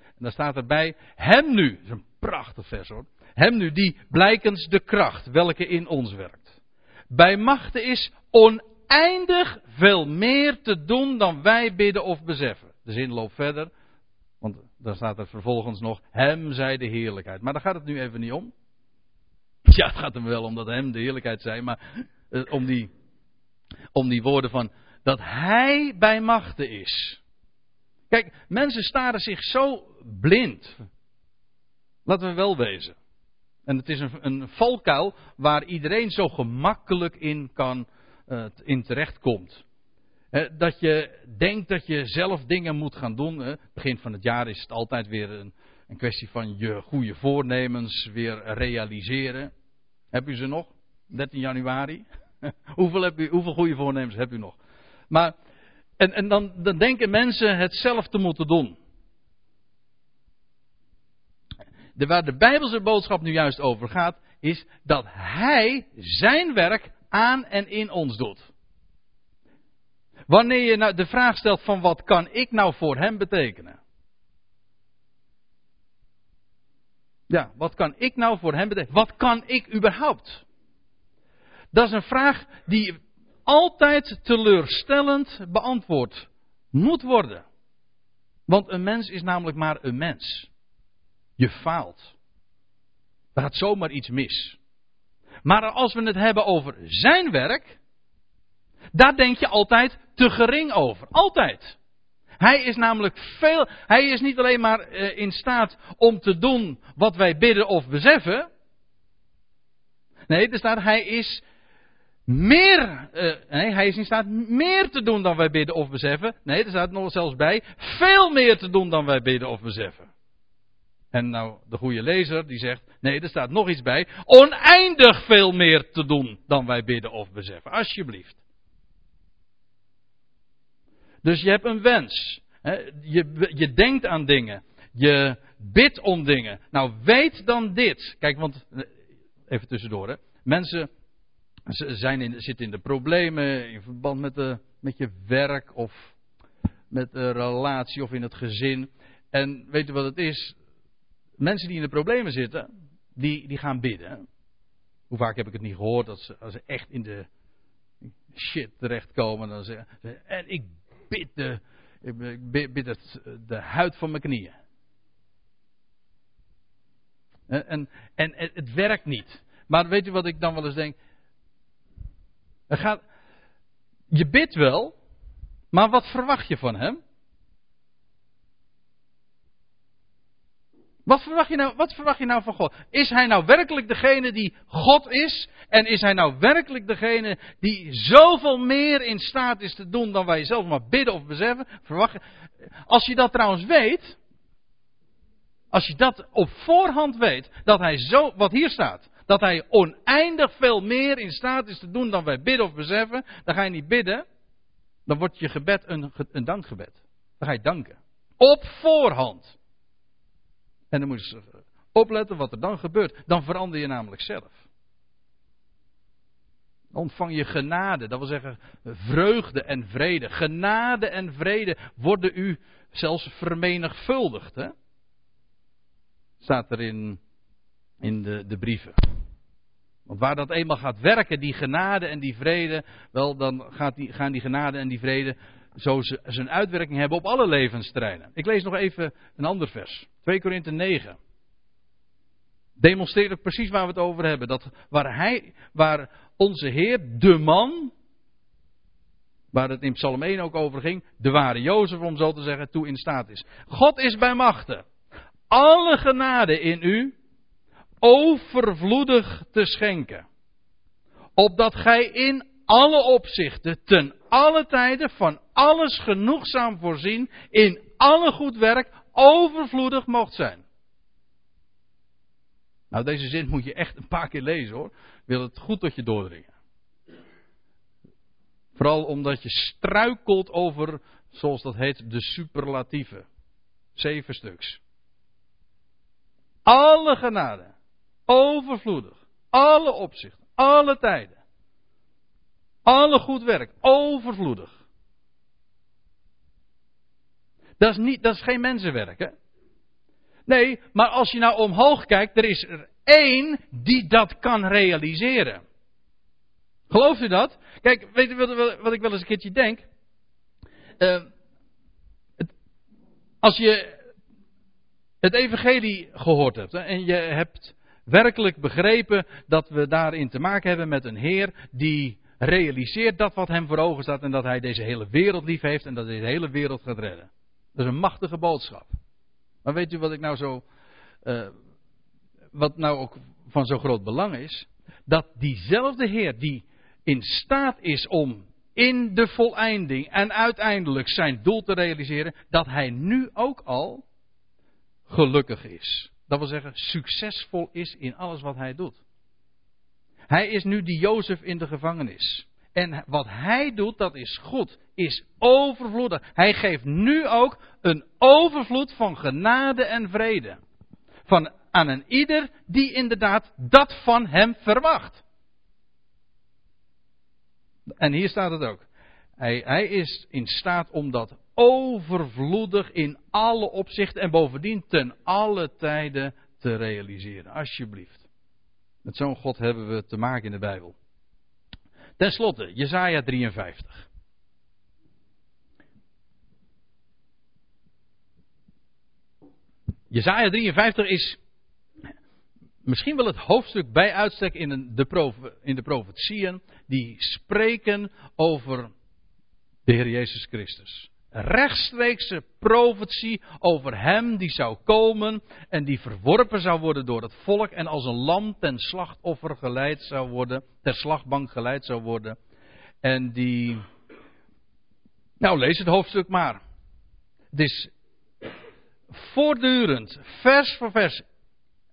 En daar staat erbij, hem nu, dat is een prachtig vers hoor. Hem nu die blijkens de kracht welke in ons werkt. Bij machten is oneindig veel meer te doen dan wij bidden of beseffen. De zin loopt verder, want daar staat er vervolgens nog, hem zij de heerlijkheid. Maar daar gaat het nu even niet om. Ja, het gaat hem wel om dat hem de heerlijkheid zij, maar eh, om, die, om die woorden van dat hij bij machten is. Kijk, mensen staren zich zo blind. Laten we wel wezen. En het is een, een valkuil waar iedereen zo gemakkelijk in kan, uh, in terechtkomt. dat je denkt dat je zelf dingen moet gaan doen. begin van het jaar is het altijd weer een, een kwestie van je goede voornemens weer realiseren. Heb u ze nog? 13 januari? hoeveel, heb hoeveel goede voornemens hebt u nog? Maar, en, en dan, dan denken mensen het zelf te moeten doen. De, waar de Bijbelse boodschap nu juist over gaat, is dat Hij zijn werk aan en in ons doet. Wanneer je nou de vraag stelt van wat kan ik nou voor Hem betekenen? Ja, wat kan ik nou voor Hem betekenen? Wat kan ik überhaupt? Dat is een vraag die altijd teleurstellend beantwoord moet worden. Want een mens is namelijk maar een mens. Je faalt. Er gaat zomaar iets mis. Maar als we het hebben over zijn werk, daar denk je altijd te gering over. Altijd. Hij is namelijk veel, hij is niet alleen maar eh, in staat om te doen wat wij bidden of beseffen. Nee, er staat, hij is meer, uh, nee, hij is in staat meer te doen dan wij bidden of beseffen. Nee, er staat nog zelfs bij, veel meer te doen dan wij bidden of beseffen. En nou, de goede lezer die zegt, nee, er staat nog iets bij, oneindig veel meer te doen dan wij bidden of beseffen. Alsjeblieft. Dus je hebt een wens. Hè? Je, je denkt aan dingen. Je bidt om dingen. Nou, weet dan dit. Kijk, want, eh, even tussendoor, hè. Mensen ze zijn in, zitten in de problemen in verband met, de, met je werk of met de relatie of in het gezin. En weet u wat het is? Mensen die in de problemen zitten, die, die gaan bidden. Hoe vaak heb ik het niet gehoord dat ze, als ze echt in de shit terechtkomen, dan zeggen ze, en ik bid, de, ik bid het, de huid van mijn knieën. En, en, en het werkt niet. Maar weet u wat ik dan wel eens denk? Gaat, je bidt wel, maar wat verwacht je van hem? Wat verwacht, je nou, wat verwacht je nou van God? Is hij nou werkelijk degene die God is? En is hij nou werkelijk degene die zoveel meer in staat is te doen dan wij zelf maar bidden of beseffen? Verwacht als je dat trouwens weet, als je dat op voorhand weet, dat hij zo, wat hier staat, dat hij oneindig veel meer in staat is te doen dan wij bidden of beseffen, dan ga je niet bidden, dan wordt je gebed een, een dankgebed. Dan ga je danken. Op voorhand. En dan moet je opletten wat er dan gebeurt. Dan verander je namelijk zelf. Ontvang je genade, dat wil zeggen vreugde en vrede. Genade en vrede worden u zelfs vermenigvuldigd. Hè? Staat er in, in de, de brieven. Want waar dat eenmaal gaat werken, die genade en die vrede, wel dan gaat die, gaan die genade en die vrede zo zijn uitwerking hebben op alle levensterreinen. Ik lees nog even een ander vers. 2 Korinthe 9. Demonstreert ook precies waar we het over hebben. Dat waar, hij, waar onze Heer, de man, waar het in Psalm 1 ook over ging, de ware Jozef om zo te zeggen, toe in staat is. God is bij machten. Alle genade in u, overvloedig te schenken. Opdat gij in alle opzichten, ten alle tijden, van alles genoegzaam voorzien, in alle goed werk, overvloedig mocht zijn. Nou, deze zin moet je echt een paar keer lezen hoor. Wil het goed tot je doordringen. Vooral omdat je struikelt over, zoals dat heet, de superlatieven. Zeven stuks. Alle genade. Overvloedig. Alle opzichten. Alle tijden. Alle goed werk, overvloedig. Dat is, niet, dat is geen mensenwerk, hè? Nee, maar als je nou omhoog kijkt, er is er één die dat kan realiseren. Gelooft u dat? Kijk, weet u wat, ik wel eens een keertje denk? Uh, het, als je het evangelie gehoord hebt en je hebt werkelijk begrepen dat we daarin te maken hebben met een Heer die realiseert dat wat hem voor ogen staat en dat hij deze hele wereld lief heeft en dat hij de hele wereld gaat redden. Dat is een machtige boodschap. Maar weet u wat ik nou zo, uh, wat nou ook van zo groot belang is? Dat diezelfde Heer die in staat is om in de voleinding en uiteindelijk zijn doel te realiseren, dat hij nu ook al gelukkig is. Dat wil zeggen, succesvol is in alles wat hij doet. Hij is nu die Jozef in de gevangenis. En wat hij doet, dat is goed, is overvloedig. Hij geeft nu ook een overvloed van genade en vrede. Van aan een ieder die inderdaad dat van hem verwacht. En hier staat het ook. Hij, hij is in staat om dat overvloedig in alle opzichten en bovendien ten alle tijden te realiseren. Alsjeblieft. Met zo'n God hebben we te maken in de Bijbel. Ten slotte, Jesaja 53. Jesaja 53 is misschien wel het hoofdstuk bij uitstek in de, in de profetieën die spreken over de Heer Jezus Christus. Rechtstreekse profetie over Hem die zou komen en die verworpen zou worden door het volk en als een lam ten slachtoffer geleid zou worden, ter slagbank geleid zou worden. En die, nou lees het hoofdstuk maar. Het is voortdurend, vers voor vers,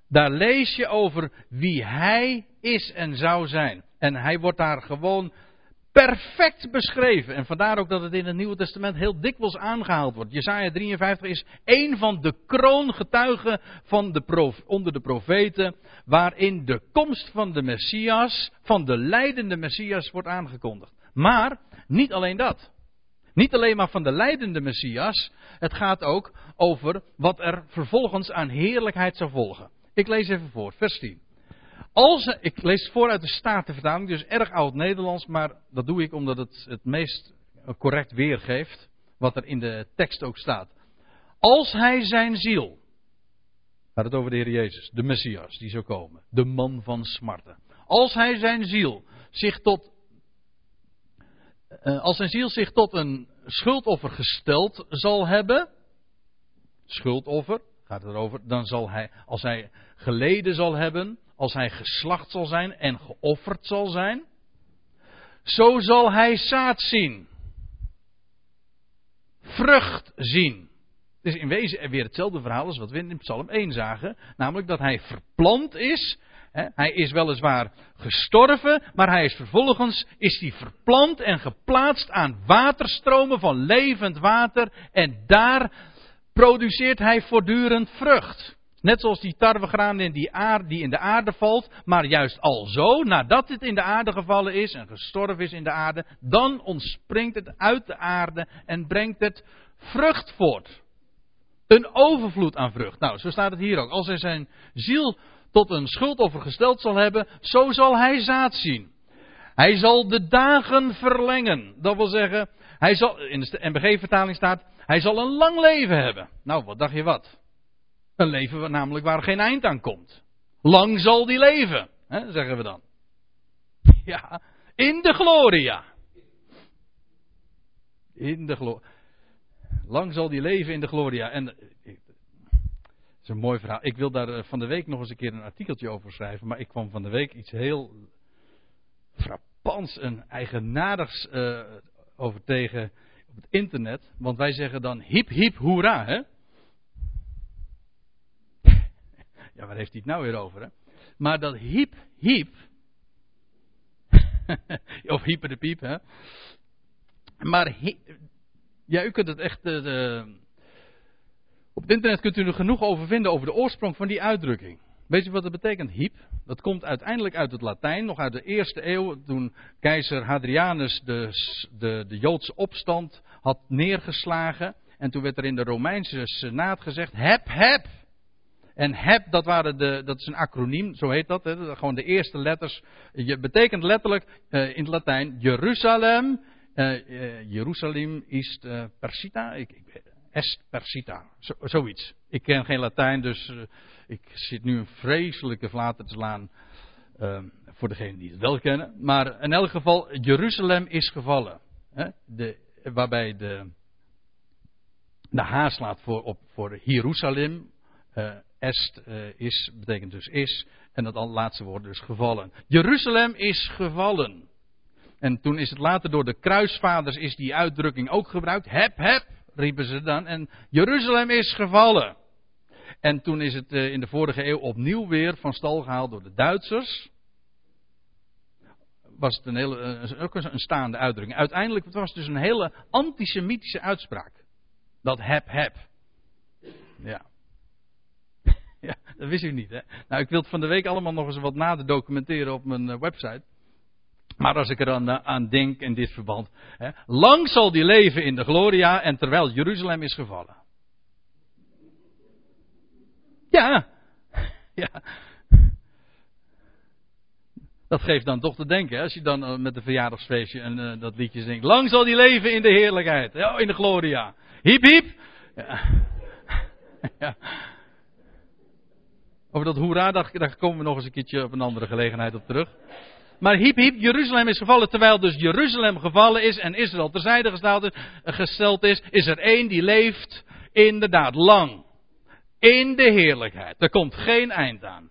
daar lees je over wie hij is en zou zijn. En hij wordt daar gewoon perfect beschreven. En vandaar ook dat het in het Nieuwe Testament heel dikwijls aangehaald wordt. Jesaja 53 is een van de kroongetuigen van de onder de profeten, waarin de komst van de Messias, van de leidende Messias, wordt aangekondigd. Maar niet alleen dat. Niet alleen maar van de leidende Messias, het gaat ook over wat er vervolgens aan heerlijkheid zou volgen. Ik lees even voor, vers 10. Als, ik lees voor uit de Statenvertaling, dus erg oud Nederlands, maar dat doe ik omdat het het meest correct weergeeft wat er in de tekst ook staat. Als hij zijn ziel, gaat het over de Heer Jezus, de Messias die zou komen, de man van smarten. Als hij zijn ziel zich tot, uh, als zijn ziel zich tot een schuldoffer gesteld zal hebben, schuldoffer, gaat het erover, dan zal hij, als hij geleden zal hebben, als hij geslacht zal zijn en geofferd zal zijn, zo zal hij zaad zien. Vrucht zien. Het is in wezen weer hetzelfde verhaal als wat we in Psalm 1 zagen. Namelijk dat hij verplant is. Hij is weliswaar gestorven, maar hij is vervolgens is hij verplant en geplaatst aan waterstromen van levend water. En daar produceert hij voortdurend vrucht. Net zoals die tarwegraan in die, aarde, die in de aarde valt, maar juist al zo, nadat het in de aarde gevallen is en gestorven is in de aarde, dan ontspringt het uit de aarde en brengt het vrucht voort. Een overvloed aan vrucht. Nou, zo staat het hier ook. Als hij zijn ziel tot een schuldoffer gesteld zal hebben, zo zal hij zaad zien. Hij zal de dagen verlengen. Dat wil zeggen, hij zal, in de NBG-vertaling staat, hij zal een lang leven hebben. Nou, wat dacht je wat? Een leven namelijk waar geen eind aan komt. Lang zal die leven, hè, zeggen we dan. Ja, in de gloria. In de gloria. Lang zal die leven in de gloria. En dat eh, is een mooi verhaal. Ik wil daar eh, van de week nog eens een keer een artikeltje over schrijven. Maar ik kwam van de week iets heel frappants en eigenaardigs uh, over tegen op het internet. Want wij zeggen dan hip hip hoera. Hè? Ja, waar heeft hij het nou weer over? Hè? Maar dat hiep, hiep. of hyper de piep, hè. Maar ja, u kunt het echt. Uh, op het internet kunt u er genoeg over vinden over de oorsprong van die uitdrukking. Weet je wat dat betekent, hiep? Dat komt uiteindelijk uit het Latijn, nog uit de eerste eeuw, toen keizer Hadrianus de, de, de Joodse opstand had neergeslagen. En toen werd er in de Romeinse Senaat gezegd: heb, heb. En heb, dat, waren de, dat is een acroniem, zo heet dat. Hè, gewoon de eerste letters. Je betekent letterlijk uh, in het Latijn Jeruzalem. Uh, Jeruzalem is Persita. Ik, ik, est Persita. Zo, zoiets. Ik ken geen Latijn, dus ik zit nu een vreselijke vlater te slaan. voor degenen die het wel kennen. Maar in elk geval, Jeruzalem is gevallen. Hè, de, waarbij de, de H slaat voor, op, voor Jeruzalem. Est uh, is, betekent dus is. En dat laatste woord dus gevallen. Jeruzalem is gevallen. En toen is het later door de kruisvaders is die uitdrukking ook gebruikt. Heb, heb, riepen ze dan. En Jeruzalem is gevallen. En toen is het uh, in de vorige eeuw opnieuw weer van stal gehaald door de Duitsers. Was het een hele, ook een staande uitdrukking. Uiteindelijk het was het dus een hele antisemitische uitspraak. Dat heb, heb. Ja. Ja, dat wist u niet, hè? Nou, ik wil het van de week allemaal nog eens wat nader documenteren op mijn uh, website. Maar als ik er aan, uh, aan denk in dit verband. Hè, lang zal die leven in de gloria en terwijl Jeruzalem is gevallen. Ja. ja. Dat geeft dan toch te denken, hè? als je dan uh, met een verjaardagsfeestje en dat liedje zingt. Lang zal die leven in de heerlijkheid, ja, in de gloria. Hiep, hiep. Ja. Over dat hoera, daar, komen we nog eens een keertje op een andere gelegenheid op terug. Maar hiep hiep, Jeruzalem is gevallen. Terwijl dus Jeruzalem gevallen is en Israël terzijde gesteld, gesteld is, is er één die leeft inderdaad lang. In de heerlijkheid. Er komt geen eind aan.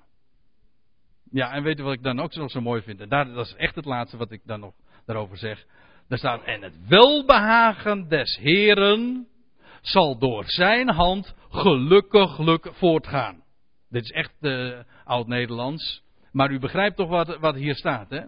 Ja, en weet u wat ik dan ook nog zo mooi vind? Daar, dat is echt het laatste wat ik dan nog daarover zeg. Daar staat, en het welbehagen des Heren zal door zijn hand gelukkiglijk voortgaan. Dit is echt uh, oud-Nederlands. Maar u begrijpt toch wat, wat hier staat, hè?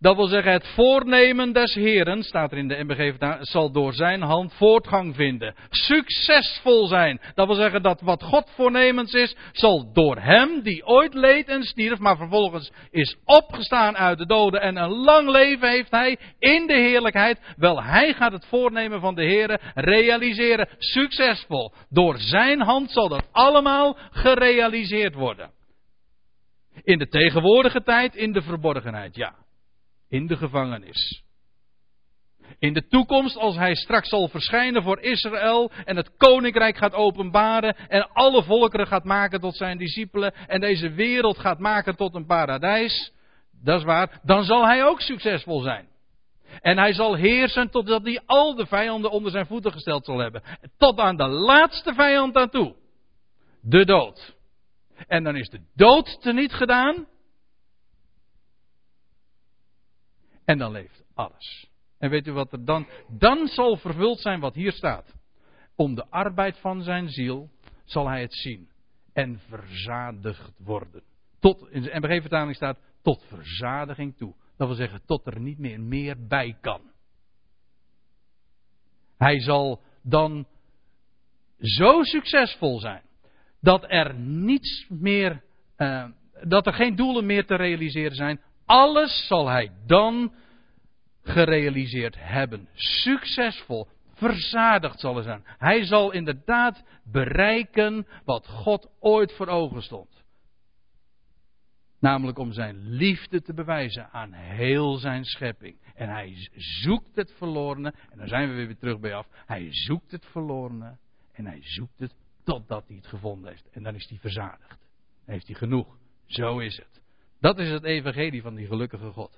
Dat wil zeggen, het voornemen des Heren, staat er in de MBG, zal door zijn hand voortgang vinden. Succesvol zijn. Dat wil zeggen dat wat God voornemens is, zal door hem, die ooit leed en stierf, maar vervolgens is opgestaan uit de doden en een lang leven heeft hij in de heerlijkheid. Wel, hij gaat het voornemen van de Heren realiseren. Succesvol. Door zijn hand zal dat allemaal gerealiseerd worden. In de tegenwoordige tijd, in de verborgenheid, ja in de gevangenis. In de toekomst, als hij straks zal verschijnen voor Israël en het koninkrijk gaat openbaren en alle volkeren gaat maken tot zijn discipelen en deze wereld gaat maken tot een paradijs, dat is waar, dan zal hij ook succesvol zijn. En hij zal heersen totdat hij al de vijanden onder zijn voeten gesteld zal hebben. Tot aan de laatste vijand aan toe. De dood. En dan is de dood teniet gedaan. En dan leeft alles. En weet u wat er dan? Dan zal vervuld zijn wat hier staat. Om de arbeid van zijn ziel zal hij het zien. En verzadigd worden. Tot, in de MBG-vertaling staat tot verzadiging toe. Dat wil zeggen tot er niet meer meer bij kan. Hij zal dan zo succesvol zijn dat er niets meer, uh, dat er geen doelen meer te realiseren zijn alles zal hij dan gerealiseerd hebben. Succesvol, verzadigd zal hij zijn. Hij zal inderdaad bereiken wat God ooit voor ogen stond. Namelijk om zijn liefde te bewijzen aan heel zijn schepping. En hij zoekt het verlorene. En dan zijn we weer terug bij af. Hij zoekt het verlorene. En hij zoekt het totdat hij het gevonden heeft. En dan is hij verzadigd. Dan heeft hij genoeg. Zo is het. Dat is het evangelie van die gelukkige God.